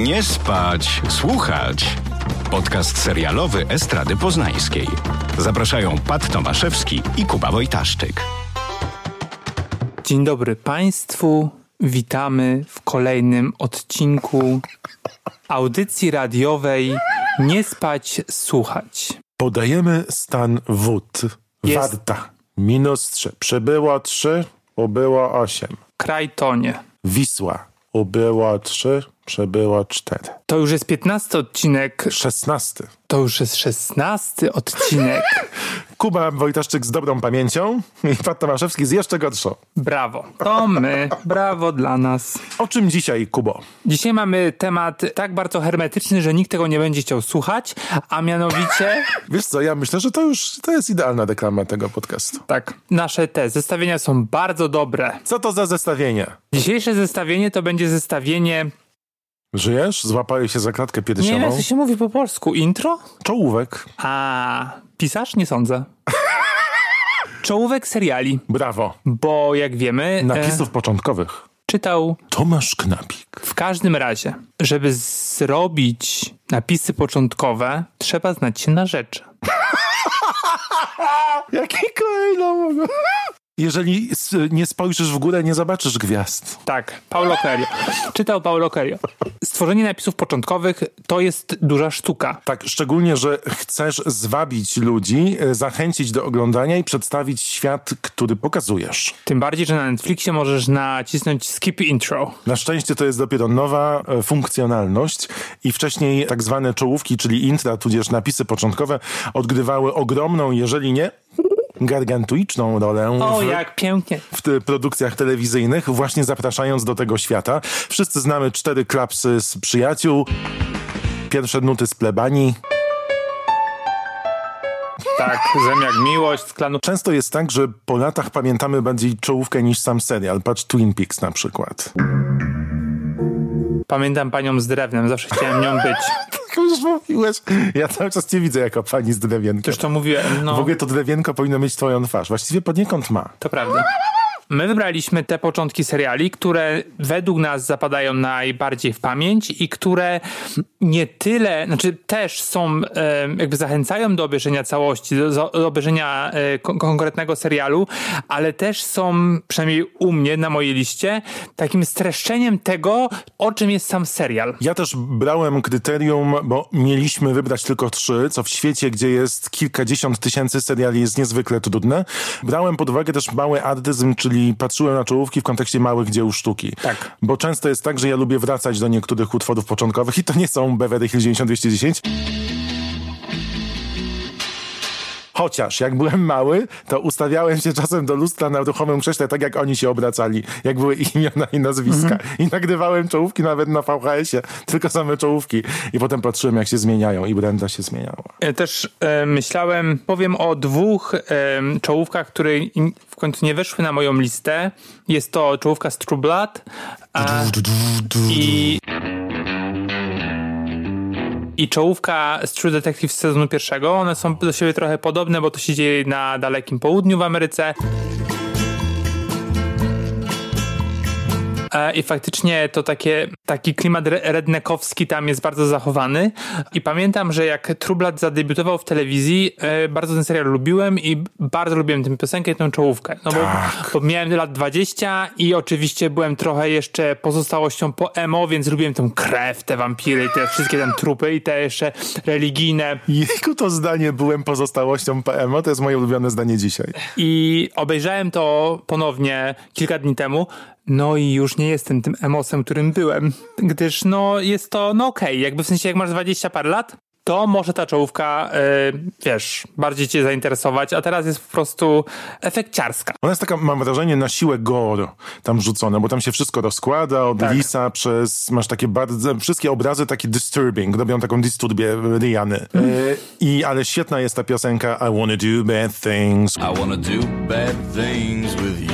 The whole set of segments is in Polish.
Nie spać, słuchać. Podcast serialowy Estrady Poznańskiej. Zapraszają Pat Tomaszewski i Kuba Wojtaszczyk. Dzień dobry Państwu. Witamy w kolejnym odcinku audycji radiowej Nie spać, słuchać. Podajemy stan wód. Jest. Warta. Minus 3. Przybyło 3, ubyło 8. Krajtonie. Wisła. Ubyło 3, przybyło 4. To już jest 15 odcinek. 16. To już jest 16 odcinek. Kuba Wojtaszczyk z dobrą pamięcią i Pat Tomaszewski z jeszcze gorszą. Brawo. To my. Brawo dla nas. O czym dzisiaj, Kubo? Dzisiaj mamy temat tak bardzo hermetyczny, że nikt tego nie będzie chciał słuchać, a mianowicie Wiesz co, ja myślę, że to już to jest idealna reklama tego podcastu. tak, nasze te zestawienia są bardzo dobre. Co to za zestawienie? Dzisiejsze zestawienie to będzie zestawienie Żyjesz? Złapałeś się za klatkę Nie piersiową? jak to się mówi po polsku. Intro? Czołówek. A pisarz? Nie sądzę. Czołówek seriali, Brawo. bo jak wiemy, e, Napisów początkowych. czytał Tomasz Knapik. w każdym razie, żeby zrobić napisy początkowe, trzeba znać się na rzeczy. Jaki kolejno Jeżeli nie spojrzysz w górę, nie zobaczysz gwiazd. Tak, Paulo Coelho. Czytał Paulo Coelho. Stworzenie napisów początkowych to jest duża sztuka. Tak, szczególnie, że chcesz zwabić ludzi, e, zachęcić do oglądania i przedstawić świat, który pokazujesz. Tym bardziej, że na Netflixie możesz nacisnąć skip intro. Na szczęście to jest dopiero nowa e, funkcjonalność i wcześniej tak zwane czołówki, czyli intra, tudzież napisy początkowe odgrywały ogromną, jeżeli nie gargantuiczną rolę O, w, jak pięknie. w te produkcjach telewizyjnych, właśnie zapraszając do tego świata. Wszyscy znamy cztery klapsy z przyjaciół, pierwsze nuty z plebanii. Tak, zem jak miłość, z klanu. Często jest tak, że po latach pamiętamy bardziej czołówkę niż sam serial. Patrz Twin Peaks na przykład. Pamiętam panią z drewnem, zawsze chciałem nią być. Już mówiłeś. Ja cały czas cię widzę jako pani z drewienkiem. Już to mówiłem, no W ogóle to drewienko powinno mieć twoją twarz. Właściwie poniekąd ma. to prawda. My wybraliśmy te początki seriali, które według nas zapadają najbardziej w pamięć i które nie tyle, znaczy też są, e, jakby zachęcają do obejrzenia całości, do, do obejrzenia e, kon- konkretnego serialu, ale też są, przynajmniej u mnie na mojej liście, takim streszczeniem tego, o czym jest sam serial. Ja też brałem kryterium, bo mieliśmy wybrać tylko trzy, co w świecie, gdzie jest kilkadziesiąt tysięcy seriali jest niezwykle trudne. Brałem pod uwagę też mały artyzm, czyli patrzyłem na czołówki w kontekście małych dzieł sztuki. Tak. Bo często jest tak, że ja lubię wracać do niektórych utworów początkowych i to nie są Beverly Hills 90210. Chociaż jak byłem mały, to ustawiałem się czasem do lustra na ruchomym krześle, tak jak oni się obracali, jak były ich imiona i nazwiska. I nagrywałem czołówki nawet na VHS-ie, tylko same czołówki. I potem patrzyłem, jak się zmieniają i Brenda się zmieniała. Ja też e, myślałem, powiem o dwóch e, czołówkach, które w końcu nie weszły na moją listę. Jest to czołówka z True Blood a, i, i czołówka z True Detective z sezonu pierwszego. One są do siebie trochę podobne, bo to się dzieje na Dalekim Południu w Ameryce. I faktycznie to takie, taki klimat re- redneckowski tam jest bardzo zachowany. I pamiętam, że jak True Blood zadebiutował w telewizji, e, bardzo ten serial lubiłem i bardzo lubiłem tę piosenkę i tę czołówkę. No bo, bo miałem lat 20 i oczywiście byłem trochę jeszcze pozostałością po emo, więc lubiłem tę krew, te wampiry, te wszystkie tam trupy i te jeszcze religijne. Jejku, to zdanie byłem pozostałością PMO, to jest moje ulubione zdanie dzisiaj. I obejrzałem to ponownie kilka dni temu. No i już nie jestem tym emosem, którym byłem, gdyż no jest to, no okej, jakby w sensie jak masz 20 parę lat, to może ta czołówka, y, wiesz, bardziej cię zainteresować, a teraz jest po prostu efekciarska. Ona jest taka, mam wrażenie, na siłę gore tam rzucone, bo tam się wszystko rozkłada od Tak. lisa przez, masz takie bardzo, wszystkie obrazy takie disturbing, robią taką disturbię Riany. E, I, ale świetna jest ta piosenka I wanna do bad things. I wanna do bad things with you.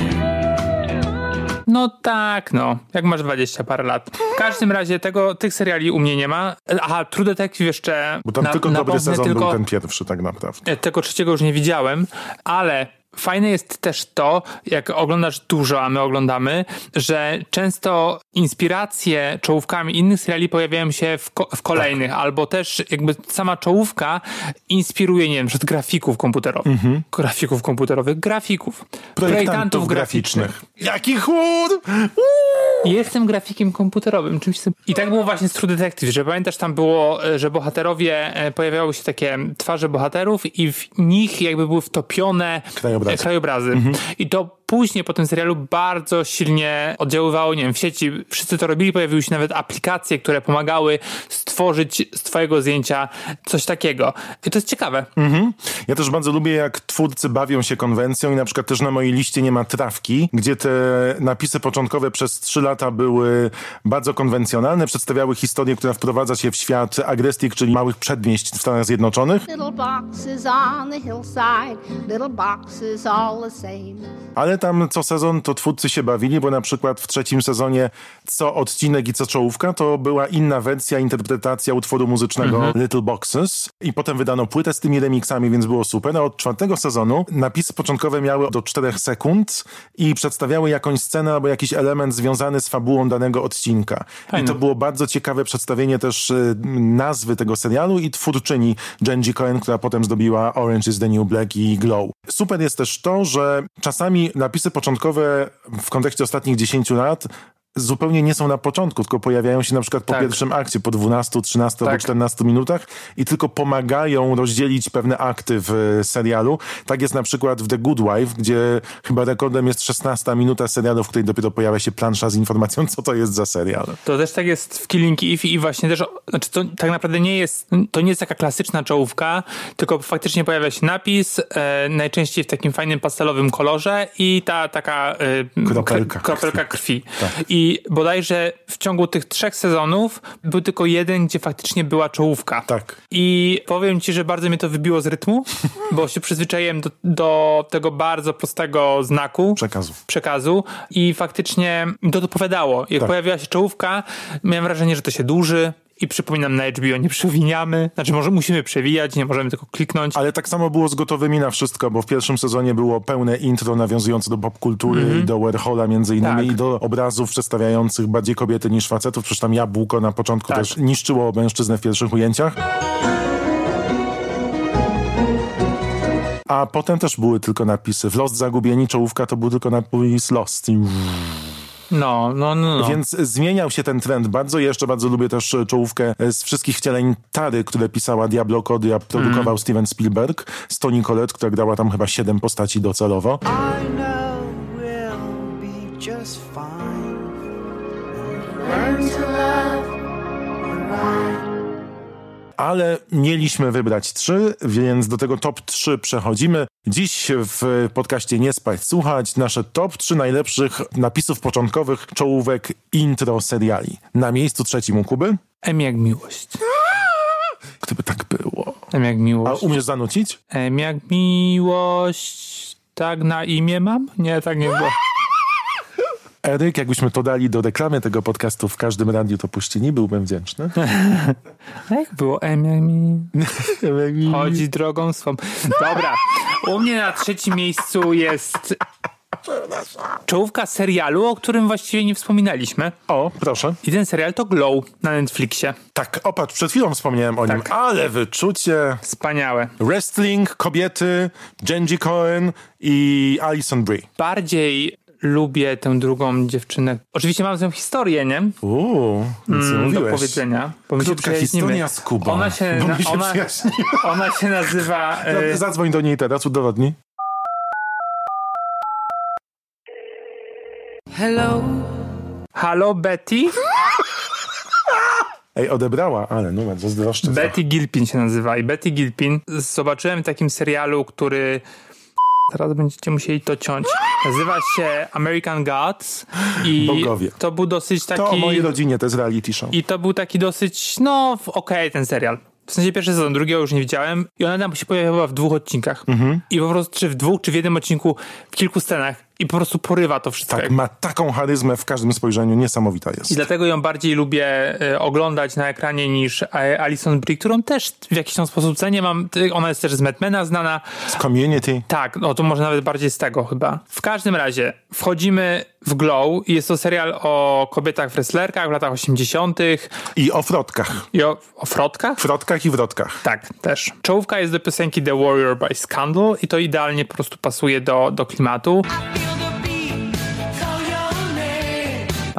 No tak, no, jak masz 20 parę lat. W każdym razie tego, tych seriali u mnie nie ma. Aha, True Detective jeszcze... Bo tam na- tylko dobry sezon tylko, był ten pierwszy tak naprawdę. Tego trzeciego już nie widziałem, ale fajne jest też to, jak oglądasz dużo, a my oglądamy, że często inspiracje czołówkami innych seriali pojawiają się w, ko- w kolejnych, Tak. albo też jakby sama czołówka inspiruje, nie wiem, przed grafików komputerowych. Grafików komputerowych, grafików. Mhm. Projektantów graficznych. Jaki chłód! Jestem grafikiem komputerowym. Czymś tym... I tak było właśnie z True Detective, że pamiętasz, tam było, że bohaterowie, e, pojawiały się takie twarze bohaterów i w nich jakby były wtopione Krajobrazy. Krajobrazy. I to później po tym serialu bardzo silnie oddziaływało, nie wiem, w sieci. Wszyscy to robili, pojawiły się nawet aplikacje, które pomagały stworzyć z twojego zdjęcia coś takiego. I to jest ciekawe. Ja też bardzo lubię, jak twórcy bawią się konwencją i na przykład też na mojej liście nie ma trawki, gdzie te napisy początkowe przez trzy lata były bardzo konwencjonalne, przedstawiały historię, która wprowadza się w świat Agrestik, czyli małych przedmieść w Stanach Zjednoczonych, Little boxes on the hillside, little boxes all the same. ale tam co sezon to twórcy się bawili, bo na przykład w trzecim sezonie co odcinek i co czołówka to była inna wersja, interpretacja utworu muzycznego Little Boxes i potem wydano płytę z tymi remixami, więc było super. A od czwartego sezonu napisy początkowe miały do czterech sekund i przedstawiały jakąś scenę albo jakiś element związany z fabułą danego odcinka. I to było bardzo ciekawe przedstawienie też y, nazwy tego serialu i twórczyni Jenji Cohen, która potem zdobiła Orange is the New Black i Glow. Super jest też to, że czasami napisy początkowe w kontekście ostatnich 10 lat zupełnie nie są na początku, tylko pojawiają się na przykład po Tak. pierwszym akcie, po 12, 13 albo Tak. 14 minutach i tylko pomagają rozdzielić pewne akty w serialu. Tak jest na przykład w The Good Wife, gdzie chyba rekordem jest 16 minuta serialu, w której dopiero pojawia się plansza z informacją, co to jest za serial. To też tak jest w Killing Eve i właśnie też, znaczy to tak naprawdę nie jest, to nie jest taka klasyczna czołówka, tylko faktycznie pojawia się napis, e, najczęściej w takim fajnym pastelowym kolorze i ta taka e, Kropelka kr- kropelka krwi. Tak. I bodajże w ciągu tych trzech sezonów był tylko jeden, gdzie faktycznie była czołówka. Tak. I powiem ci, że bardzo mnie to wybiło z rytmu, bo się przyzwyczaiłem do, do tego bardzo prostego znaku Przekazu. przekazu i faktycznie to dopowiadało. Jak Tak. pojawiła się czołówka, miałem wrażenie, że to się dłuży i przypominam na HBO, nie przewiniamy. Znaczy może musimy przewijać, nie możemy tylko kliknąć. Ale tak samo było z gotowymi na wszystko, bo w pierwszym sezonie było pełne intro nawiązujące do popkultury i do Warhola między innymi Tak. i do obrazów przedstawiających bardziej kobiety niż facetów. Przecież tam jabłko na początku Tak. też niszczyło mężczyznę w pierwszych ujęciach. A potem też były tylko napisy. W Lost Zagubieni czołówka to był tylko napis Lost. I... No, no, no. no. Więc zmieniał się ten trend bardzo. Jeszcze bardzo lubię też czołówkę z wszystkich wcieleń Tary, które pisała Diablo Cody, a produkował Mm. Steven Spielberg. Z Toni Collette, która grała tam chyba siedem postaci docelowo. I know we'll be just fine. Ale mieliśmy wybrać trzy, więc do tego top 3 przechodzimy. Dziś w podcaście Nie spać słuchać nasze top 3 najlepszych napisów początkowych czołówek intro seriali. Na miejscu trzecim u Kuby. M jak miłość. Gdyby tak było. M jak A miłość. umiesz zanucić? M jak miłość. Tak na imię mam? Nie, tak nie było. Eryk, jakbyśmy to dali do reklamy tego podcastu w każdym radiu, to puścini, byłbym wdzięczny. A jak było mi... Chodzi drogą swą. Dobra, u mnie na trzecim miejscu jest czołówka serialu, o którym właściwie nie wspominaliśmy. O, proszę. I ten serial to Glow na Netflixie. Tak, opatrz, przed chwilą wspomniałem o nim, Tak. ale wyczucie. Wspaniałe. Wrestling, kobiety, Genji Cohen i Alison Brie. Bardziej lubię tę drugą dziewczynę. Oczywiście mam z nią historię, nie? Uuu, Mm, Do powiedzenia. Bo Krótka historia z Kubą. Ona się, na, się ona, ona się nazywa... E, Zadzwoń do niej teraz, udowodnij. Hello. Halo, Betty? Ej, odebrała, ale numer, zazdroszczę. Betty Gilpin się nazywa i Betty Gilpin zobaczyłem w takim serialu, który teraz będziecie musieli to ciąć. Nazywa się American Gods i Bogowie. to był dosyć taki To o mojej rodzinie, to jest reality show. i to był taki dosyć no okej ten serial. W sensie pierwszy sezon, drugiego już nie widziałem i ona tam się pojawiała w dwóch odcinkach. I po prostu czy w dwóch, czy w jednym odcinku w kilku scenach i po prostu porywa to wszystko. Tak, ma taką charyzmę w każdym spojrzeniu, niesamowita jest. I dlatego ją bardziej lubię e, oglądać na ekranie niż e, Alison Brie, którą też w jakiś tam sposób cenię. Mam, ona jest też z Madmana znana. Z Community. Tak, no to może nawet bardziej z tego chyba. W każdym razie wchodzimy w Glow i jest to serial o kobietach wrestlerkach w latach 80. I o frotkach. i o, o frotkach. Frotkach i wrotkach. Tak, też. Czołówka jest do piosenki The Warrior by Scandal i to idealnie po prostu pasuje do, do klimatu.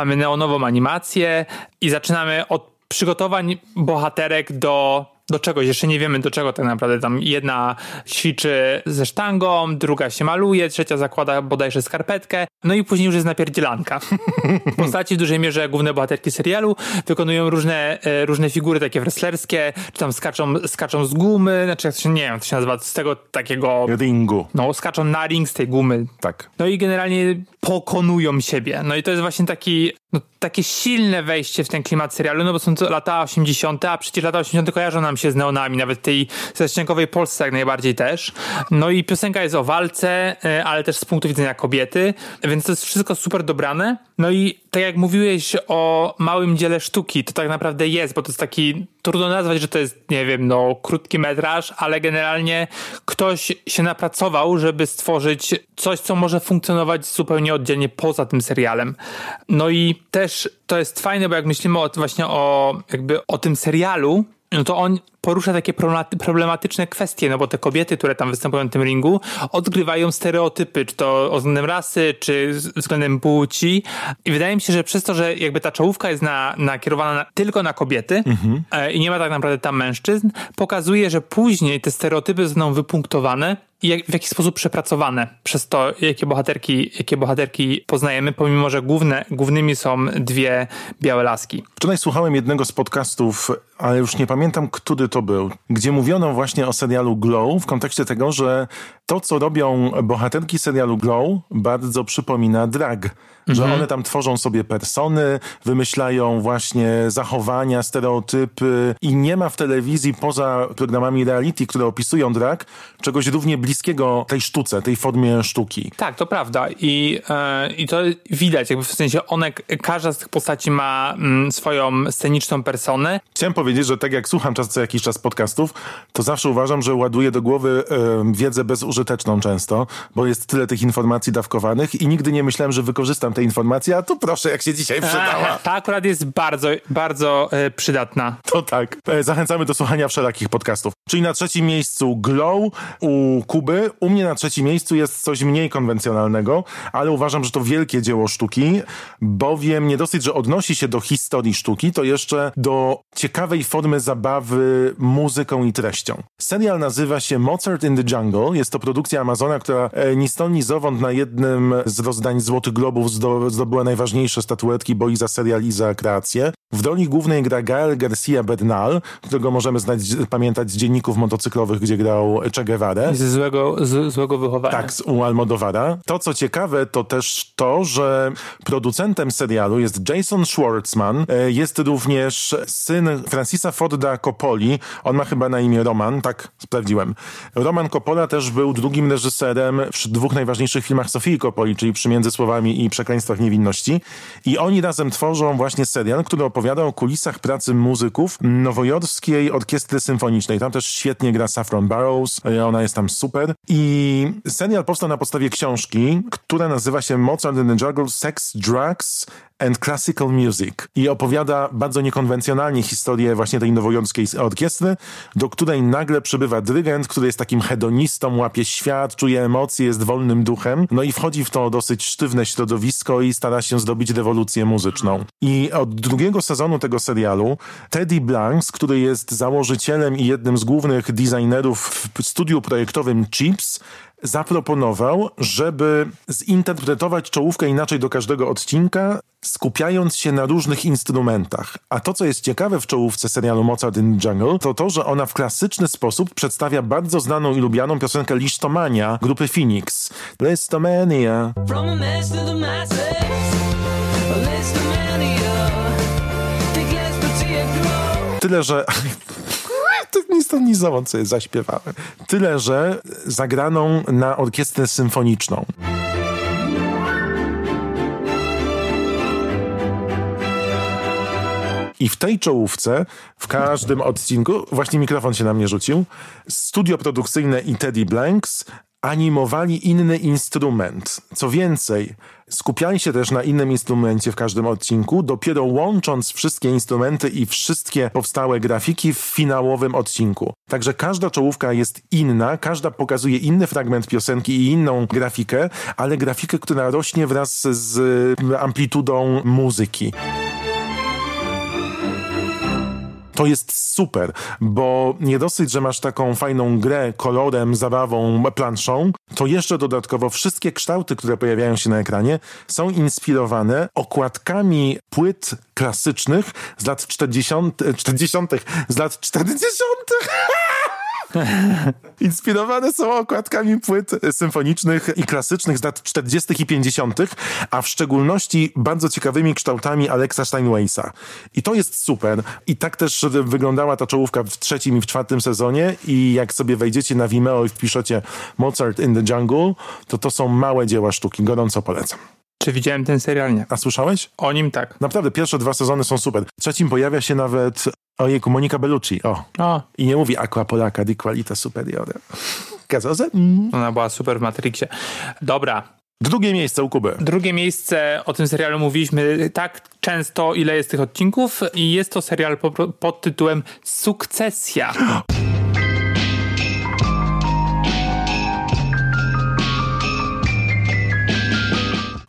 Mamy neonową animację i zaczynamy od przygotowań bohaterek do, do czegoś. Jeszcze nie wiemy do czego tak naprawdę. Tam jedna ćwiczy ze sztangą, druga się maluje, trzecia zakłada bodajże skarpetkę, no i później już jest napierdzielanka. Postaci w dużej mierze główne bohaterki serialu wykonują różne, e, różne figury takie wrestlerskie, czy tam skaczą, skaczą z gumy, znaczy jak to się, nie wiem, to się nazywa, z tego takiego, Ringu. no skaczą na ring z tej gumy, Tak. no i generalnie pokonują siebie. No i to jest właśnie taki, no, takie silne wejście w ten klimat serialu, no bo są to lata 80., a przecież lata 80. kojarzą nam się z neonami, nawet tej zaściankowej Polsce jak najbardziej też. No i piosenka jest o walce, e, ale też z punktu widzenia kobiety, więc to jest wszystko super dobrane. No i tak jak mówiłeś o małym dziele sztuki, to tak naprawdę jest, bo to jest taki, trudno nazwać, że to jest, nie wiem, no krótki metraż, ale generalnie ktoś się napracował, żeby stworzyć coś, co może funkcjonować zupełnie oddzielnie poza tym serialem. No i też to jest fajne, bo jak myślimy o, właśnie o, jakby o tym serialu, no to on porusza takie problematy- problematyczne kwestie, no bo te kobiety, które tam występują w tym ringu, odgrywają stereotypy, czy to względem rasy, czy względem płci. I wydaje mi się, że przez to, że jakby ta czołówka jest na, nakierowana na, tylko na kobiety e, i nie ma tak naprawdę tam mężczyzn, pokazuje, że później te stereotypy zostaną wypunktowane i jak, w jakiś sposób przepracowane przez to, jakie bohaterki, jakie bohaterki poznajemy, pomimo, że główne, głównymi są dwie białe laski. Wczoraj słuchałem jednego z podcastów, ale już nie pamiętam, który to był, gdzie mówiono właśnie o serialu Glow w kontekście tego, że to, co robią bohaterki serialu Glow, bardzo przypomina drag. Że one tam tworzą sobie persony, wymyślają właśnie zachowania, stereotypy i nie ma w telewizji poza programami reality, które opisują drag, czegoś równie bliskiego tej sztuce, tej formie sztuki. Tak, to prawda. I, e, i to widać, jakby w sensie one, każda z tych postaci ma mm, swoją sceniczną personę. Chciałem powiedzieć, że tak jak słucham czas co jakiś czas podcastów, to zawsze uważam, że ładuję do głowy e, wiedzę bezużyteczną często, bo jest tyle tych informacji dawkowanych i nigdy nie myślałem, że wykorzystam te informacje, a tu proszę, jak się dzisiaj przydała. Ta akurat jest bardzo, bardzo e, przydatna. To tak. E, Zachęcamy do słuchania wszelakich podcastów. Czyli na trzecim miejscu Glow u Kuby. U mnie na trzecim miejscu jest coś mniej konwencjonalnego, ale uważam, że to wielkie dzieło sztuki, bowiem nie dosyć, że odnosi się do historii sztuki, to jeszcze do ciekawej formy zabawy muzyką i treścią. Serial nazywa się Mozart in the Jungle. Jest to produkcja Amazona, która e, ni stąd, ni zowąd na jednym z rozdań Złotych Globów zdo- zdobyła najważniejsze statuetki, bo i za serial, i za kreację. W roli głównej gra Gael Garcia Bernal, którego możemy znać, pamiętać z dzienników motocyklowych, gdzie grał Che Guevara. Ze złego, z, złego wychowania. Tak, z u Almodovara. To, co ciekawe, to też to, że producentem serialu jest Jason Schwartzman. E, Jest również syn Francisa Forda Coppoli. On ma chyba na imię Roman, tak sprawdziłem. Roman Coppola też był drugim reżyserem w dwóch najważniejszych filmach Sofii Coppoli, czyli Przy Między Słowami i Przekleństwach Niewinności. I oni razem tworzą właśnie serial, który opowiada o kulisach pracy muzyków nowojorskiej orkiestry symfonicznej. Tam też świetnie gra Saffron Burrows, e, ona jest tam super. I serial powstał na podstawie książki, która nazywa się Mozart and the Jungle Sex, Drugs and Classical Music i opowiada bardzo niekonwencjonalnie historię właśnie tej nowojorskiej orkiestry, do której nagle przybywa dyrygent, który jest takim hedonistą, łapie świat, czuje emocje, jest wolnym duchem, no i wchodzi w to dosyć sztywne środowisko i stara się zdobyć rewolucję muzyczną. I od drugiego sezonu tego serialu Teddy Blanks, który jest założycielem i jednym z głównych designerów w studiu projektowym Chips, zaproponował, żeby zinterpretować czołówkę inaczej do każdego odcinka, skupiając się na różnych instrumentach. A to, co jest ciekawe w czołówce serialu Mozart in Jungle, to to, że ona w klasyczny sposób przedstawia bardzo znaną i lubianą piosenkę Listomania grupy Phoenix. Listomania. From a mess to the masses, listomania. Tyle, że... to nic stąd, nic zowąd sobie zaśpiewałem. Tyle, że zagraną na orkiestrę symfoniczną. I w tej czołówce, w każdym odcinku, właśnie mikrofon się na mnie rzucił, studio produkcyjne i Teddy Blanks, animowali inny instrument. Co więcej, skupiali się też na innym instrumencie w każdym odcinku, dopiero łącząc wszystkie instrumenty i wszystkie powstałe grafiki w finałowym odcinku. Także każda czołówka jest inna, każda pokazuje inny fragment piosenki i inną grafikę, ale grafikę, która rośnie wraz z amplitudą muzyki. To jest super, bo nie dosyć, że masz taką fajną grę kolorem, zabawą, planszą, to jeszcze dodatkowo wszystkie kształty, które pojawiają się na ekranie, są inspirowane okładkami płyt klasycznych z lat 40, 40 z lat 40. Inspirowane są okładkami płyt symfonicznych i klasycznych z lat 40. i 50., a w szczególności bardzo ciekawymi kształtami Alexa Steinweisa. I to jest super. I tak też wyglądała ta czołówka w trzecim i w czwartym sezonie i jak sobie wejdziecie na Vimeo i wpiszecie Mozart in the Jungle, to to są małe dzieła sztuki. Gorąco polecam. Czy widziałem ten serial? Nie. A słyszałeś? O nim tak. Naprawdę, pierwsze dwa sezony są super. W trzecim pojawia się nawet ojejku, Monika Bellucci. O. O, I nie mówi aqua polaka di qualita superiore. Kazose? Mm. ona była super w Matrixie. Dobra. Drugie miejsce u Kuby. Drugie miejsce, o tym serialu mówiliśmy tak często, ile jest tych odcinków i jest to serial po, pod tytułem Sukcesja.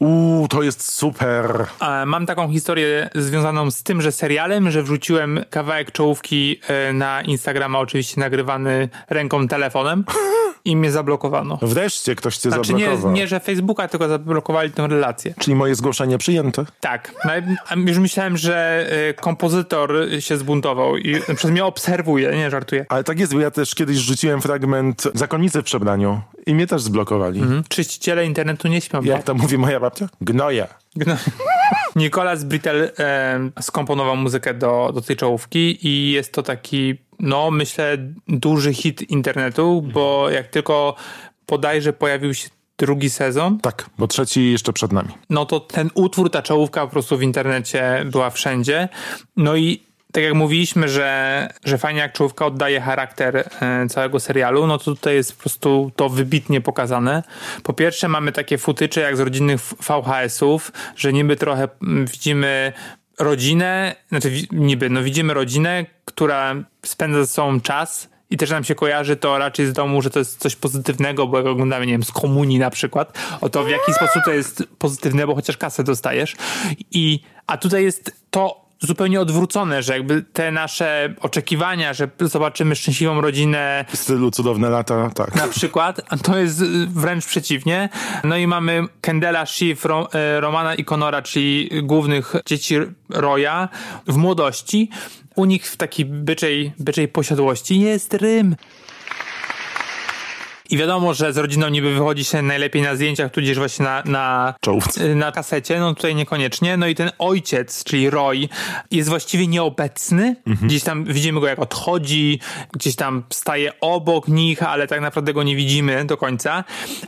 Uuu, to jest super. Mam taką historię związaną z tymże serialem, że wrzuciłem kawałek czołówki e, na Instagrama, oczywiście nagrywany ręką telefonem i mnie zablokowano. Wreszcie ktoś cię Znaczy nie, zablokował. nie, że Facebooka, tylko zablokowali tę relację. Czyli moje zgłoszenie przyjęte. Tak. No, już myślałem, że e, kompozytor się zbuntował i przykład mnie obserwuje, nie żartuję. Ale tak jest, bo ja też kiedyś rzuciłem fragment Zakonnicy w przebraniu i mnie też zblokowali. Mhm. Czyściciele internetu nie śpią. Jak to mówi moja babcia? Gnoja. No. Nicolas Britell e, skomponował muzykę do, do tej czołówki i jest to taki, no myślę, duży hit internetu, bo jak tylko bodajże pojawił się drugi sezon, Tak, bo trzeci jeszcze przed nami. no to ten utwór, ta czołówka po prostu w internecie była wszędzie. No i tak jak mówiliśmy, że, że fajnie jak czołówka oddaje charakter e, całego serialu, no to tutaj jest po prostu to wybitnie pokazane. Po pierwsze mamy takie futycze jak z rodzinnych VHS-ów, że niby trochę mm, widzimy rodzinę, znaczy niby, no widzimy rodzinę, która spędza ze sobą czas i też nam się kojarzy to raczej z domu, że to jest coś pozytywnego, bo jak oglądamy, nie wiem, z komunii na przykład, o to w jaki sposób to jest pozytywne, bo chociaż kasę dostajesz. I, a tutaj jest to zupełnie odwrócone, że jakby te nasze oczekiwania, że zobaczymy szczęśliwą rodzinę W stylu cudowne lata, tak. na przykład, a to jest y, wręcz przeciwnie. No i mamy Kendela, Shiv, Ro, e, Romana i Conora, czyli głównych dzieci Roya w młodości. U nich w takiej byczej, byczej posiadłości jest Rym. I wiadomo, że z rodziną niby wychodzi się najlepiej na zdjęciach, tudzież właśnie na, na, Czołówce. na kasecie, no tutaj niekoniecznie. No i ten ojciec, czyli Roy, jest właściwie nieobecny. Gdzieś tam widzimy go jak odchodzi, gdzieś tam staje obok nich, ale tak naprawdę go nie widzimy do końca.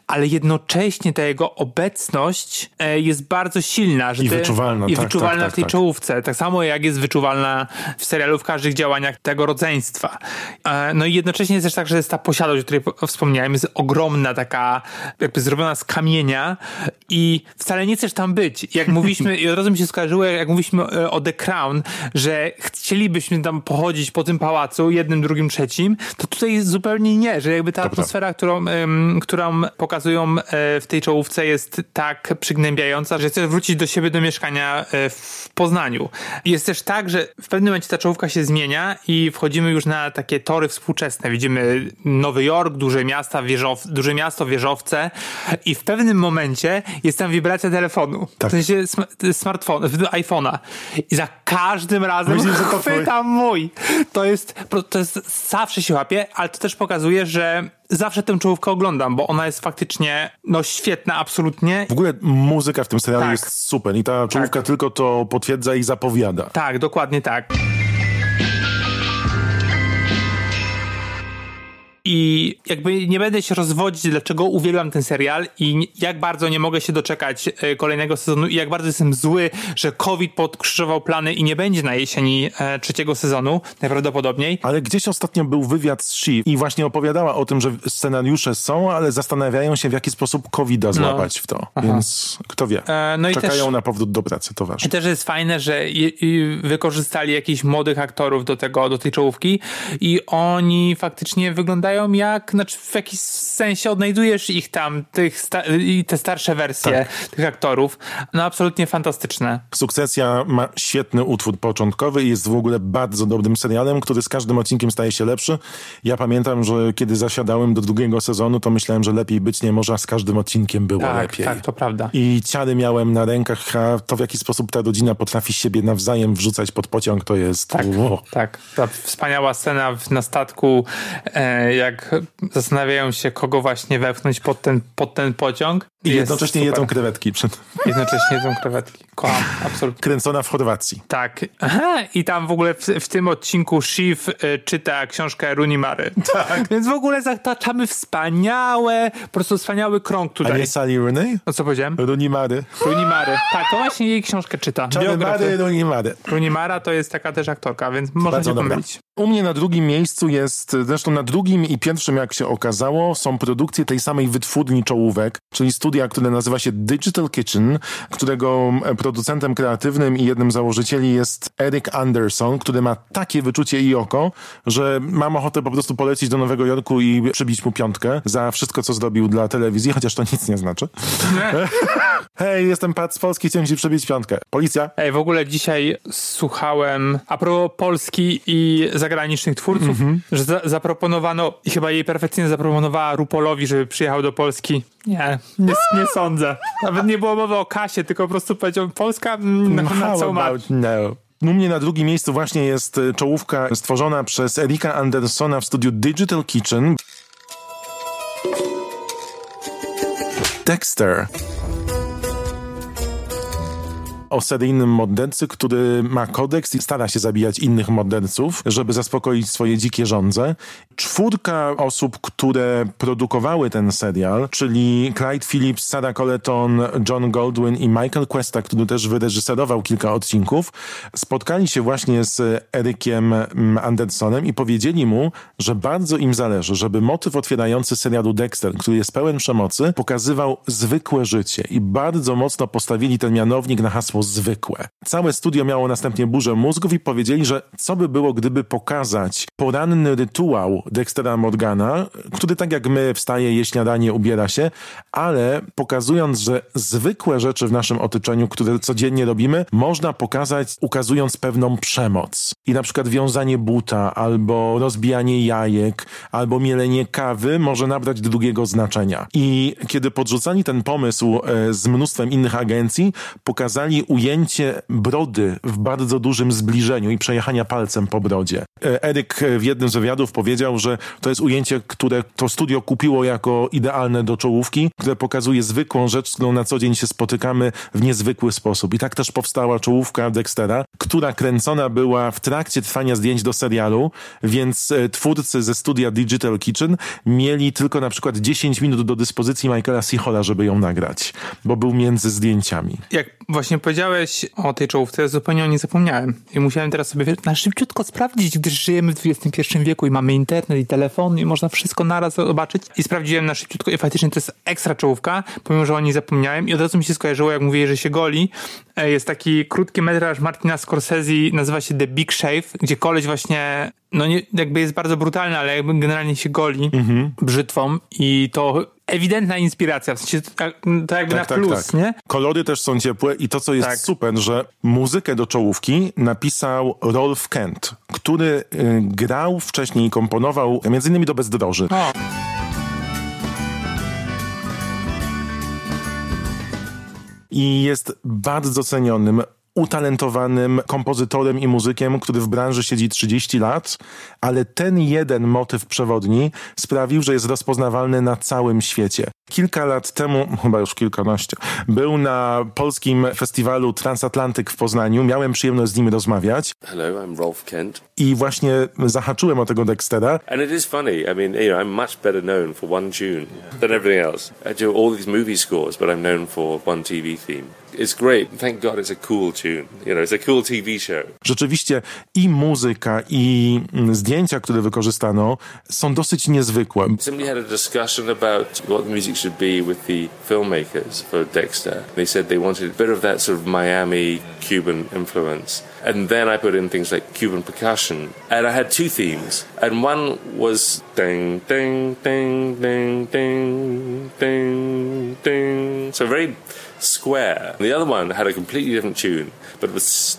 Ale jednocześnie ta jego obecność e, jest bardzo silna. Że I te- wyczuwalna, I tak, wyczuwalna tak, tak, w tej tak. czołówce. Tak samo jak jest wyczuwalna w serialu w każdych działaniach tego rodzeństwa. E, No i jednocześnie jest też tak, że jest ta posiadłość, o której po- wspomniałem, jest ogromna, taka jakby zrobiona z kamienia i wcale nie chcesz tam być. Jak mówiliśmy, i od razu mi się skojarzyło, jak mówiliśmy e, o The Crown, że chcielibyśmy tam pochodzić po tym pałacu, jednym, drugim, trzecim, to tutaj jest zupełnie nie, że jakby ta atmosfera, którą, którą pokazują e, w tej czołówce jest tak przygnębiająca, że chcesz wrócić do siebie do mieszkania e, w Poznaniu. Jest też tak, że w pewnym momencie ta czołówka się zmienia i wchodzimy już na takie tory współczesne. Widzimy Nowy Jork, duże miasta, wieżow, duże miasto, wieżowce i w pewnym momencie jest tam wibracja telefonu. Tak. W sensie sm- smartfona, iPhone'a. I za każdym razem Myślisz, że to chwytam mój. To jest, to jest, zawsze się łapie, ale to też pokazuje, że zawsze tę czołówkę oglądam, bo ona jest faktycznie, no świetna, absolutnie. W ogóle muzyka w tym serialu Tak. jest super i ta czołówka tylko to potwierdza i zapowiada. Tak, dokładnie tak. I jakby nie będę się rozwodzić, dlaczego uwielbiam ten serial i jak bardzo nie mogę się doczekać e, kolejnego sezonu i jak bardzo jestem zły, że COVID podkrzyżował plany i nie będzie na jesieni e, trzeciego sezonu, najprawdopodobniej. Ale gdzieś ostatnio był wywiad z Shiv i właśnie opowiadała o tym, że scenariusze są, ale zastanawiają się, w jaki sposób COVID-a złapać w to. Więc kto wie. E, no i Czekają też- na powrót do pracy, to I ważne. też jest fajne, że i wykorzystali jakichś młodych aktorów do tego, do tej czołówki i oni faktycznie wyglądają jak, znaczy w jakiś sensie odnajdujesz ich tam, tych sta- i te starsze wersje tych aktorów. No absolutnie fantastyczne. Sukcesja ma świetny utwór początkowy i jest w ogóle bardzo dobrym serialem, który z każdym odcinkiem staje się lepszy. Ja pamiętam, że kiedy zasiadałem do drugiego sezonu, to myślałem, że lepiej być nie może, a z każdym odcinkiem było Tak, lepiej. tak, to prawda. I ciary miałem na rękach, a to w jaki sposób ta rodzina potrafi siebie nawzajem wrzucać pod pociąg, to jest... Tak, Ło. tak. Ta wspaniała scena w, na statku, e, jak zastanawiają się, kogo właśnie wepchnąć pod ten, pod ten pociąg. I jednocześnie super. jedzą krewetki. Przed... Jednocześnie jedzą krewetki. Kocham, absolutnie. Kręcona w Chorwacji. Tak. Aha, i tam w ogóle w, w tym odcinku Shiv y, czyta książkę Runimary. Tak. Więc w ogóle zataczamy wspaniałe, po prostu wspaniały krąg A tutaj. nie Sally Rooney? No co powiedziałem? Runimary. Runimary. Tak, to właśnie jej książkę czyta. Czary Biografię. Mary, Runimary. Runimara to jest taka też aktorka, więc można się pomylić. U mnie na drugim miejscu jest, zresztą na drugim i pierwszym, jak się okazało, są produkcje tej samej wytwórni czołówek, czyli studia, które nazywa się Digital Kitchen, którego e, producentem kreatywnym i jednym z założycieli jest Eric Anderson, który ma takie wyczucie i oko, że mam ochotę po prostu polecić do Nowego Jorku i przybić mu piątkę za wszystko, co zrobił dla telewizji, chociaż to nic nie znaczy. Hej, jestem Pat z Polski, chciałem ci przybić piątkę. Policja. Ej, w ogóle dzisiaj słuchałem a propos Polski i zagranicznych twórców, Mhm. że za, zaproponowano i chyba jej perfekcyjnie zaproponowała Rupolowi, żeby przyjechał do Polski. Nie, nie, nie sądzę. Nawet nie było mowy o kasie, tylko po prostu powiedział Polska mm, na, na How co ma. no? U mnie na drugim miejscu właśnie jest e, czołówka stworzona przez Erika Andersona w studiu Digital Kitchen. Dexter. O seryjnym mordercy, który ma kodeks i stara się zabijać innych morderców, żeby zaspokoić swoje dzikie żądze. Czwórka osób, które produkowały ten serial, czyli Clyde Phillips, Sarah Colleton, John Goldwyn i Michael Questa, który też wyreżyserował kilka odcinków, spotkali się właśnie z Erykiem mm, Andersonem i powiedzieli mu, że bardzo im zależy, żeby motyw otwierający serialu Dexter, który jest pełen przemocy, pokazywał zwykłe życie i bardzo mocno postawili ten mianownik na hasło zwykłe. Całe studio miało następnie burzę mózgów i powiedzieli, że co by było, gdyby pokazać poranny rytuał Dextera Morgana, który tak jak my wstaje, je śniadanie, ubiera się, ale pokazując, że zwykłe rzeczy w naszym otoczeniu, które codziennie robimy, można pokazać ukazując pewną przemoc. I na przykład wiązanie buta, albo rozbijanie jajek, albo mielenie kawy może nabrać drugiego znaczenia. I kiedy podrzucali ten pomysł e, z mnóstwem innych agencji, pokazali ujęcie brody w bardzo dużym zbliżeniu i przejechania palcem po brodzie. E, Eryk w jednym z wywiadów powiedział, że to jest ujęcie, które to studio kupiło jako idealne do czołówki, które pokazuje zwykłą rzecz, z którą na co dzień się spotykamy w niezwykły sposób. I tak też powstała czołówka Dextera, która kręcona była w trakcie trwania zdjęć do serialu, więc e, twórcy ze studia Digital Kitchen mieli tylko na przykład 10 minut do dyspozycji Michaela Sichola, żeby ją nagrać, bo był między zdjęciami. Jak właśnie powiedziałeś o tej czołówce, zupełnie o niej zapomniałem. I musiałem teraz sobie na szybciutko sprawdzić, gdyż żyjemy w XXI wieku i mamy internet i telefon i można wszystko naraz zobaczyć. I sprawdziłem na szybciutko i faktycznie to jest ekstra czołówka, pomimo, że o niej zapomniałem. I od razu mi się skojarzyło, jak mówię, że się goli. E, Jest taki krótki metraż Martina Scorsese, nazywa się The Big Shave, gdzie koleś właśnie no nie, jakby jest bardzo brutalny, ale jakby generalnie się goli brzytwą i to ewidentna inspiracja, w sensie to, jakby na plus, nie? Kolory też są ciepłe i to, co jest Tak. super, że muzykę do czołówki napisał Rolf Kent, który y, grał wcześniej i komponował między innymi do Bezdroży. O, i jest bardzo cenionym utalentowanym kompozytorem i muzykiem, który w branży siedzi 30 lat, ale ten jeden motyw przewodni sprawił, że jest rozpoznawalny na całym świecie. Kilka lat temu, chyba już kilkanaście, był na polskim festiwalu Transatlantyk w Poznaniu. Miałem przyjemność z nim rozmawiać Hello, I'm Rolf Kent. i właśnie zahaczyłem o tego Dextera. And it is funny. I mean, you know, I'm much better known for one tune than everything else. I do all these movie scores, but I'm known for one TV theme. It's great. Thank God it's a cool tune. You know, it's a cool TV show. Rzeczywiście i muzyka, i mm, zdjęcia, które wykorzystano, są dosyć niezwykłe. Somebody had a discussion about what the music should be with the filmmakers for Dexter. They said they wanted a bit of that sort of Miami Cuban influence. And then I put in things like Cuban percussion. And I had two themes. And one was ding, ding, ding, ding, ding, ding, ding. So very square. The other one had a completely different tune, but it was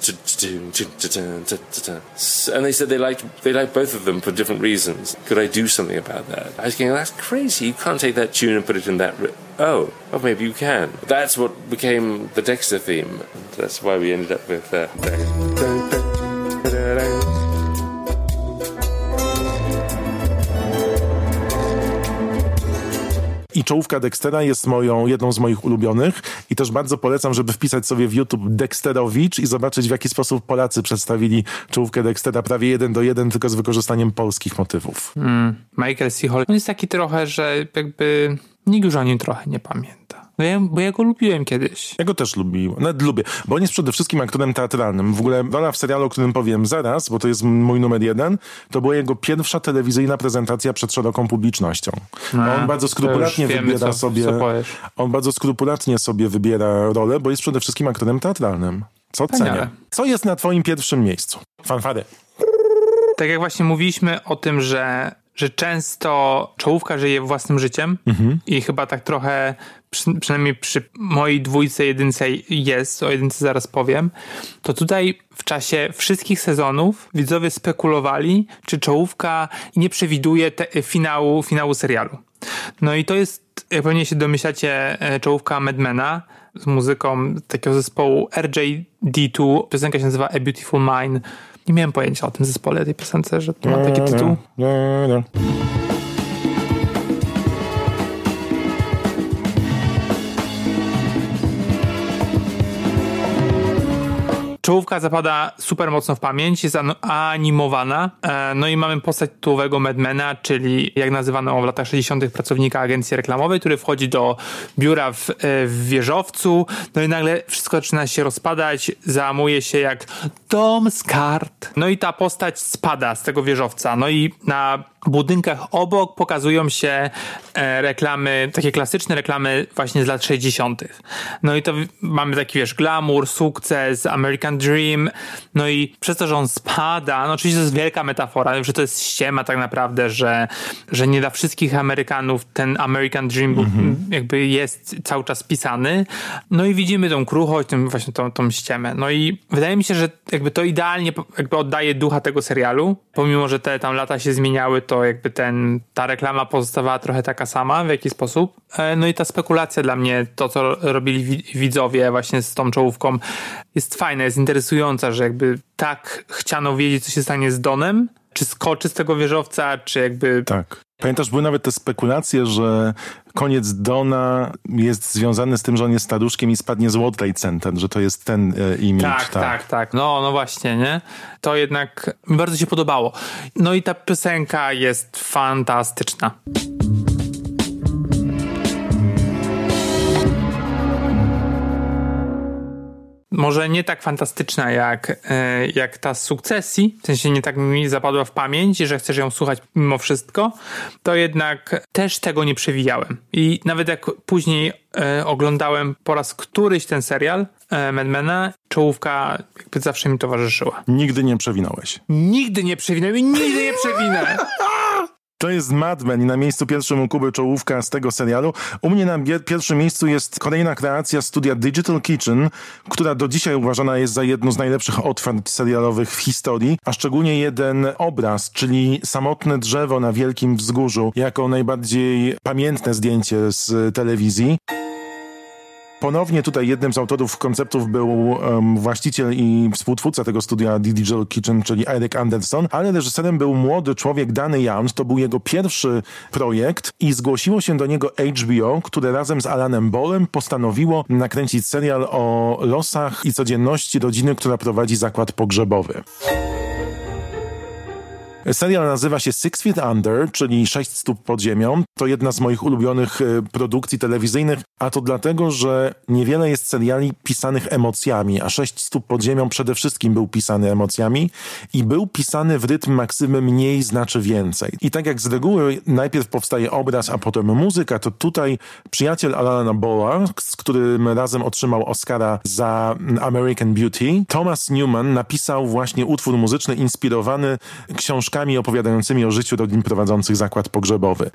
and they said they liked they liked both of them for different reasons. Could I do something about that? I was going, that's crazy. You can't take that tune and put it in that. Ri- oh, oh, maybe you can. That's what became the Dexter theme. That's why we ended up with. Uh, I czołówka Dextera jest moją, jedną z moich ulubionych i też bardzo polecam, żeby wpisać sobie w YouTube Dexterowicz i zobaczyć w jaki sposób Polacy przedstawili czołówkę Dextera prawie jeden do jeden, tylko z wykorzystaniem polskich motywów. Michael C. Hall. Jest taki trochę, że jakby nikt już o nim trochę nie pamięta. No ja, bo ja go lubiłem kiedyś. Ja go też lubiłem, nawet lubię, bo on jest przede wszystkim aktorem teatralnym. W ogóle rola w serialu, o którym powiem zaraz, bo to jest mój numer jeden, to była jego pierwsza telewizyjna prezentacja przed szeroką publicznością. A, on bardzo No, skrupulatnie wiemy, wybiera co- sobie, co on bardzo skrupulatnie sobie wybiera rolę, bo jest przede wszystkim aktorem teatralnym. Co cenię. Co jest na twoim pierwszym miejscu? Fanfary. Tak jak właśnie mówiliśmy o tym, że, że często czołówka żyje własnym życiem i chyba tak trochę, przy, przynajmniej przy mojej dwójce, jedynce jest, o jedynce zaraz powiem, to tutaj w czasie wszystkich sezonów widzowie spekulowali, czy czołówka nie przewiduje te, finału, finału serialu. No i to jest, jak pewnie się domyślacie, e, czołówka Madmana z muzyką takiego zespołu RJD2. Piosenka się nazywa A Beautiful Mind. Nie miałem pojęcia o tym zespole, tej piosence, że to ma taki tytuł. Czołówka zapada super mocno w pamięć, jest an- animowana. E, No i mamy postać tytułowego Madmana, czyli jak nazywano w latach 60. pracownika agencji reklamowej, który wchodzi do biura w, e, w wieżowcu. No i nagle wszystko zaczyna się rozpadać, załamuje się jak dom z kart. No i ta postać spada z tego wieżowca. No i na budynkach obok pokazują się e, reklamy, takie klasyczne reklamy właśnie z lat 60. No i to mamy taki, wiesz, glamour, sukces, American Dream, no i przez to, że on spada, no oczywiście to jest wielka metafora, że to jest ściema tak naprawdę, że, że nie dla wszystkich Amerykanów ten American Dream był- jakby jest cały czas pisany. No i widzimy tą kruchość, tą, właśnie tą, tą ściemę. No i wydaje mi się, że jakby to idealnie jakby oddaje ducha tego serialu, pomimo, że te tam lata się zmieniały, to jakby ten, ta reklama pozostawała trochę taka sama w jakiś sposób. E, No i ta spekulacja dla mnie, to co robili wi- widzowie właśnie z tą czołówką jest fajna, jest interesująca, że jakby tak chciano wiedzieć, co się stanie z Donem, czy skoczy z tego wieżowca, czy jakby Tak. Pamiętasz, były nawet te spekulacje, że koniec Dona jest związany z tym, że on jest staruszkiem i spadnie z World Trade Center, że to jest ten e, image. Tak, tak, tak, No, no właśnie, nie? To jednak mi bardzo się podobało. No i ta piosenka jest fantastyczna. Może nie tak fantastyczna jak, e, jak ta z sukcesji, w sensie nie tak mi zapadła w pamięć, że chcesz ją słuchać mimo wszystko, to jednak też tego nie przewijałem. I nawet jak później e, oglądałem po raz któryś ten serial e, Madmana, czołówka jakby zawsze mi towarzyszyła. Nigdy nie przewinąłeś. Nigdy nie przewinę i nigdy nie przewinę! To jest Mad Men i na miejscu pierwszym u Kuby czołówka z tego serialu. U mnie na pierwszym miejscu jest kolejna kreacja studia Digital Kitchen, która do dzisiaj uważana jest za jedno z najlepszych otwarć serialowych w historii, a szczególnie jeden obraz, czyli samotne drzewo na wielkim wzgórzu, jako najbardziej pamiętne zdjęcie z telewizji. Ponownie tutaj jednym z autorów konceptów był em, właściciel i współtwórca tego studia The Digital Kitchen, czyli Eric Anderson, ale reżyserem był młody człowiek Danny Young. To był jego pierwszy projekt i zgłosiło się do niego HBO, które razem z Alanem Bolem postanowiło nakręcić serial o losach i codzienności rodziny, która prowadzi zakład pogrzebowy. Serial nazywa się Six Feet Under, czyli Sześć stóp pod ziemią. To jedna z moich ulubionych e, produkcji telewizyjnych, a to dlatego, że niewiele jest seriali pisanych emocjami, a Sześć stóp pod ziemią przede wszystkim był pisany emocjami i był pisany w rytm maksymy mniej znaczy więcej. I tak jak z reguły najpierw powstaje obraz, a potem muzyka, to tutaj przyjaciel Alana Boa, z którym razem otrzymał Oscara za American Beauty, Thomas Newman napisał właśnie utwór muzyczny inspirowany opowiadającymi o życiu rodzin prowadzących zakład pogrzebowy.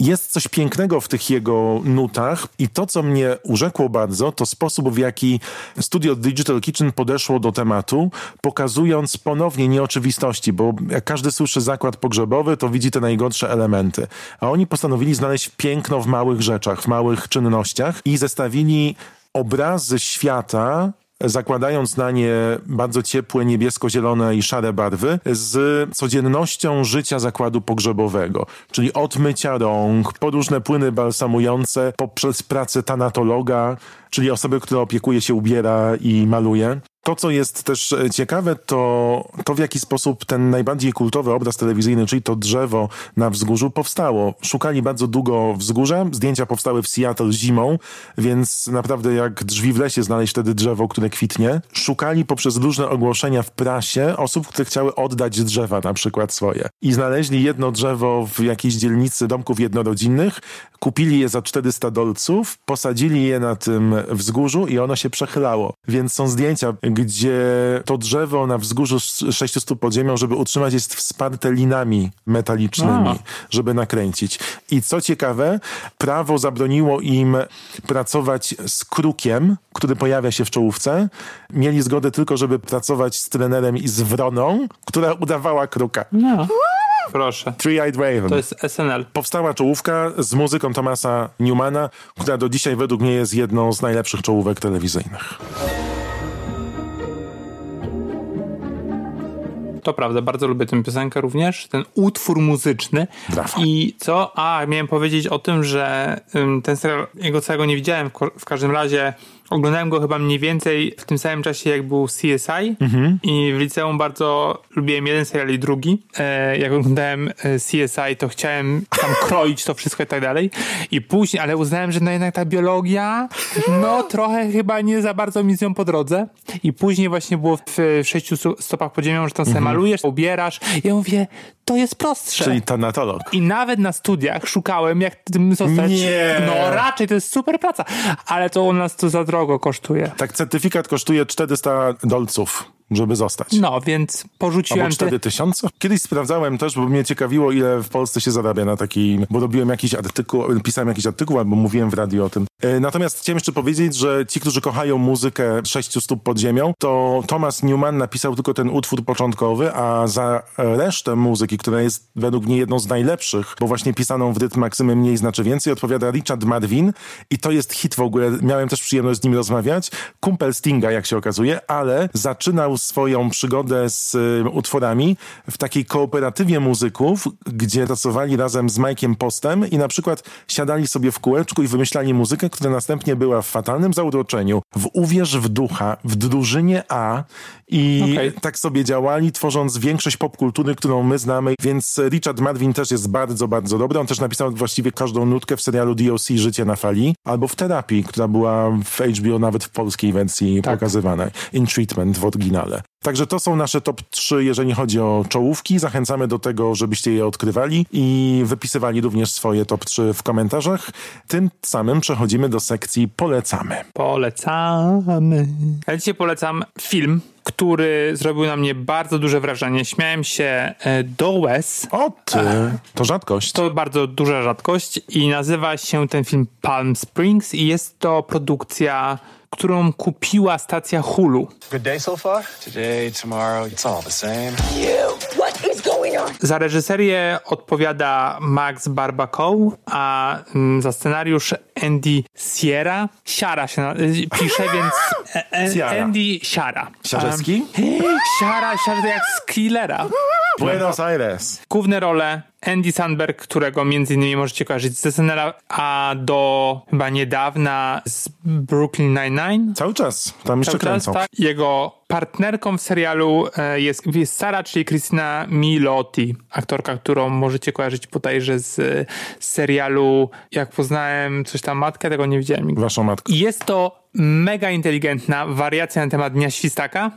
Jest coś pięknego w tych jego nutach i to, co mnie urzekło bardzo, to sposób, w jaki studio Digital Kitchen podeszło do tematu, pokazując ponownie nieoczywistości, bo jak każdy słyszy zakład pogrzebowy, to widzi te najgorsze elementy. A oni postanowili znaleźć piękno w małych rzeczach, w małych czynnościach i zestawili obrazy świata zakładając na nie bardzo ciepłe, niebiesko-zielone i szare barwy, z codziennością życia zakładu pogrzebowego. Czyli od mycia rąk, po różne płyny balsamujące, poprzez pracę tanatologa, czyli osoby, która opiekuje się, ubiera i maluje. To, co jest też e, ciekawe, to to, w jaki sposób ten najbardziej kultowy obraz telewizyjny, czyli to drzewo na wzgórzu, powstało. Szukali bardzo długo wzgórza. Zdjęcia powstały w Seattle zimą, więc naprawdę jak drzwi w lesie znaleźć wtedy drzewo, które kwitnie. Szukali poprzez różne ogłoszenia w prasie osób, które chciały oddać drzewa, na przykład swoje. I znaleźli jedno drzewo w jakiejś dzielnicy domków jednorodzinnych, kupili je za 400 dolców, posadzili je na tym wzgórzu i ono się przechylało. Więc są zdjęcia, gdzie to drzewo na wzgórzu z 600 pod ziemią, żeby utrzymać, jest wsparte linami metalicznymi, A. żeby nakręcić. I co ciekawe, prawo zabroniło im pracować z krukiem, który pojawia się w czołówce. Mieli zgodę tylko, żeby pracować z trenerem i z wroną, która udawała kruka. No. Proszę. Three-Eyed Raven. To jest SNL. Powstała czołówka z muzyką Thomasa Newmana, która do dzisiaj według mnie jest jedną z najlepszych czołówek telewizyjnych. To prawda, bardzo lubię tę piosenkę również, ten utwór muzyczny. Brawo. I co? A, miałem powiedzieć o tym, że ten serial, jego całego nie widziałem, w każdym razie oglądałem go chyba mniej więcej w tym samym czasie, jak był CSI i w liceum bardzo lubiłem jeden serial i drugi. E, jak oglądałem e, CSI, to chciałem tam kroić to wszystko i tak dalej. I później, ale uznałem, że no jednak ta biologia, no trochę chyba nie za bardzo mi z nią po drodze. I później właśnie było w, w sześciu stopach pod ziemią, że tam sobie malujesz, ubierasz. Ja mówię, to jest prostsze. Czyli tanatolog. I nawet na studiach szukałem, jak tym zostać. Nie. No raczej, to jest super praca. Ale to u nas to za drogo kosztuje. Tak, certyfikat kosztuje 400 dolców, żeby zostać. No, więc porzuciłem Albo te... 4000? Kiedyś sprawdzałem też, bo mnie ciekawiło, ile w Polsce się zarabia na taki, bo robiłem jakiś artykuł, pisałem jakiś artykuł, albo mówiłem w radiu o tym. E, Natomiast chciałem jeszcze powiedzieć, że ci, którzy kochają muzykę sześciu stóp pod ziemią, to Thomas Newman napisał tylko ten utwór początkowy, a za resztę muzyki, która jest według mnie jedną z najlepszych, bo właśnie pisaną w rytm maksymy mniej znaczy więcej, odpowiada Richard Marvin i to jest hit w ogóle. Miałem też przyjemność z nim rozmawiać. Kumpel Stinga, jak się okazuje, ale zaczynał swoją przygodę z y, utworami w takiej kooperatywie muzyków, gdzie pracowali razem z Mike'iem Postem i na przykład siadali sobie w kółeczku i wymyślali muzykę, która następnie była w fatalnym zauroczeniu, w Uwierz w ducha, w drużynie A i Okej. tak sobie działali, tworząc większość popkultury, którą my znamy, więc Richard Marvin też jest bardzo, bardzo dobry. On też napisał właściwie każdą nutkę w serialu DOC Życie na fali, albo w Terapii, która była w HBO nawet w polskiej wersji Tak. pokazywanej. In Treatment w oryginale. Także to są nasze top 3, jeżeli chodzi o czołówki. Zachęcamy do tego, żebyście je odkrywali i wypisywali również swoje top 3 w komentarzach. Tym samym przechodzimy do sekcji polecamy. Polecamy. Ja dzisiaj polecam film, który zrobił na mnie bardzo duże wrażenie. Śmiałem się e, do łez. O ty, to rzadkość. To bardzo duża rzadkość i nazywa się ten film Palm Springs i jest to produkcja, którą kupiła stacja Hulu. Good day so far? Today, tomorrow, it's all the same. What is Za reżyserię odpowiada Max Barbacow, a mm, za scenariusz Andy Sierra. Siara się na, y, pisze, więc Ciara. Andy Siara. Siarzewski? Um, Siara, jak z Killera. Buenos Aires. Główne role Andy Sandberg, którego między innymi możecie kojarzyć z SNL, a do chyba niedawna z Brooklyn Nine-Nine. Cały czas. Tam jeszcze Cały czas, kręcą. tak. Jego partnerką w serialu e, jest, jest Sara, czyli Krystyna Milotti, aktorka, którą możecie kojarzyć bodajże z, z serialu Jak poznałem coś tam matkę, tego nie widziałem nigdy. Waszą matkę. Jest to mega inteligentna wariacja na temat Dnia Świstaka.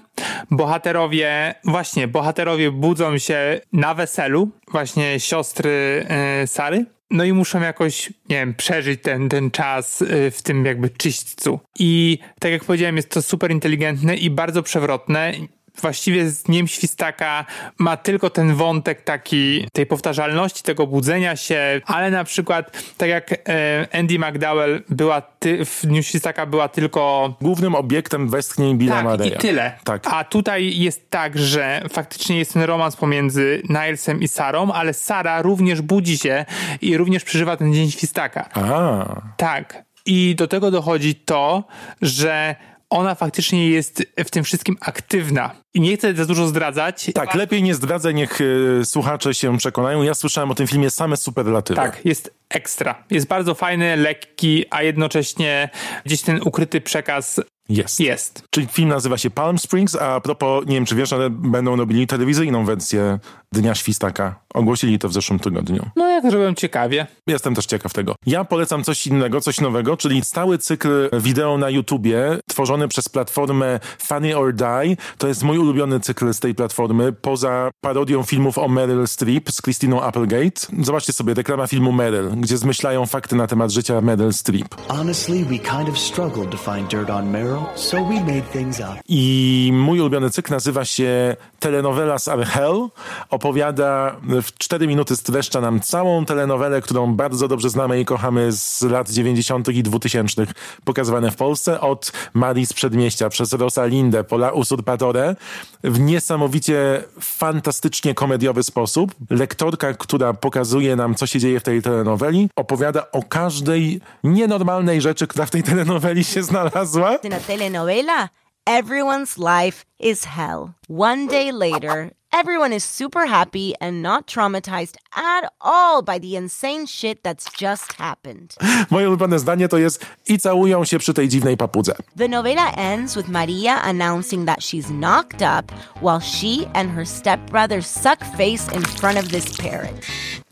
Bohaterowie, właśnie, bohaterowie budzą się na weselu, właśnie siostry e, Sary. No i muszą jakoś, nie wiem, przeżyć ten, ten czas e, w tym jakby czyśćcu. I tak jak powiedziałem, jest to super inteligentne i bardzo przewrotne właściwie z Dniem Świstaka ma tylko ten wątek taki tej powtarzalności, tego budzenia się, ale na przykład tak jak e, Andy McDowell była ty, w Dniu Świstaka była tylko Głównym obiektem westchnień Billa tak, Murraya. i tyle. Tak. A tutaj jest tak, że faktycznie jest ten romans pomiędzy Nilesem i Sarą, ale Sara również budzi się i również przeżywa ten dzień świstaka. A, Tak. I do tego dochodzi to, że ona faktycznie jest w tym wszystkim aktywna. I nie chcę za dużo zdradzać. tak, lepiej nie zdradzę, niech y, słuchacze się przekonają. Ja słyszałem o tym filmie same superlatywy. Tak, jest ekstra. Jest bardzo fajny, lekki, a jednocześnie gdzieś ten ukryty przekaz Jest. jest. Czyli film nazywa się Palm Springs, a propos, nie wiem czy wiesz, ale będą robili telewizyjną wersję Dnia Świstaka. Ogłosili to w zeszłym tygodniu. No jak zrobiłem ciekawie. Jestem też ciekaw tego. Ja polecam coś innego, coś nowego, czyli stały cykl wideo na YouTubie, tworzony przez platformę Funny or Die. To jest mój ulubiony cykl z tej platformy, poza parodią filmów o Meryl Streep z Christiną Applegate. Zobaczcie sobie, reklama filmu Meryl, gdzie zmyślają fakty na temat życia Meryl Streep. Honestly, we kind of struggled to find dirt on Meryl, so we made things up. I mój ulubiony cykl nazywa się Telenovelas Are Hell. Opowiada, w 4 minuty streszcza nam całą telenowelę, którą bardzo dobrze znamy i kochamy z lat 90. i 2000. pokazywane w Polsce od Marii z Przedmieścia przez Rosalindę po La Usurpatore w niesamowicie fantastycznie komediowy sposób. Lektorka, która pokazuje nam, co się dzieje w tej telenoweli, opowiada o każdej nienormalnej rzeczy, która w tej telenoweli się znalazła. In a telenovela, everyone's life is hell. One day later, everyone is super happy and not traumatized at all by the insane shit that's just happened. Moje ulubione zdanie to jest i całują się przy tej dziwnej papudze. The novela ends with Maria announcing that she's knocked up while she and her stepbrother suck face in front of this parrot.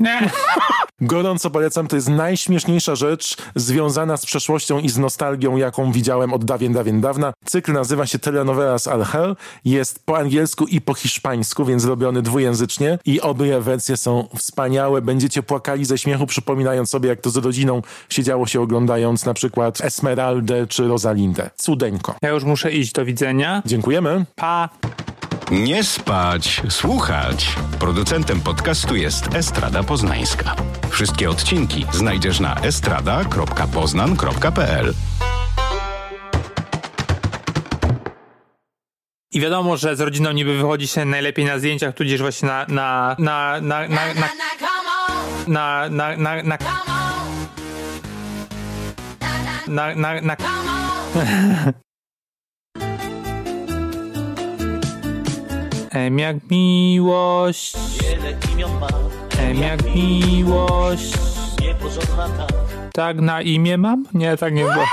Gorąco polecam, to jest najśmieszniejsza rzecz związana z przeszłością i z nostalgią, jaką widziałem od dawien, dawien dawna. Cykl nazywa się Telenovelas Al Hell, jest po angielsku i po hiszpańsku, więc robiony dwujęzycznie i obie wersje są wspaniałe. Będziecie płakali ze śmiechu, przypominając sobie, jak to z rodziną siedziało się oglądając na przykład Esmeraldę czy Rosalindę. Cudeńko. Ja już muszę iść. Do widzenia. Dziękujemy. Pa! Nie spać, słuchać. Producentem podcastu jest Estrada Poznańska. Wszystkie odcinki znajdziesz na estrada.poznan.pl. I wiadomo, że z rodziną niby wychodzi się najlepiej na zdjęciach, tudzież właśnie na na na na na na na na na na na na Em jak miłość. Wiele imion ma, Em jak miłość. Nieporządna tak. Tak na imię mam? Nie, tak nie było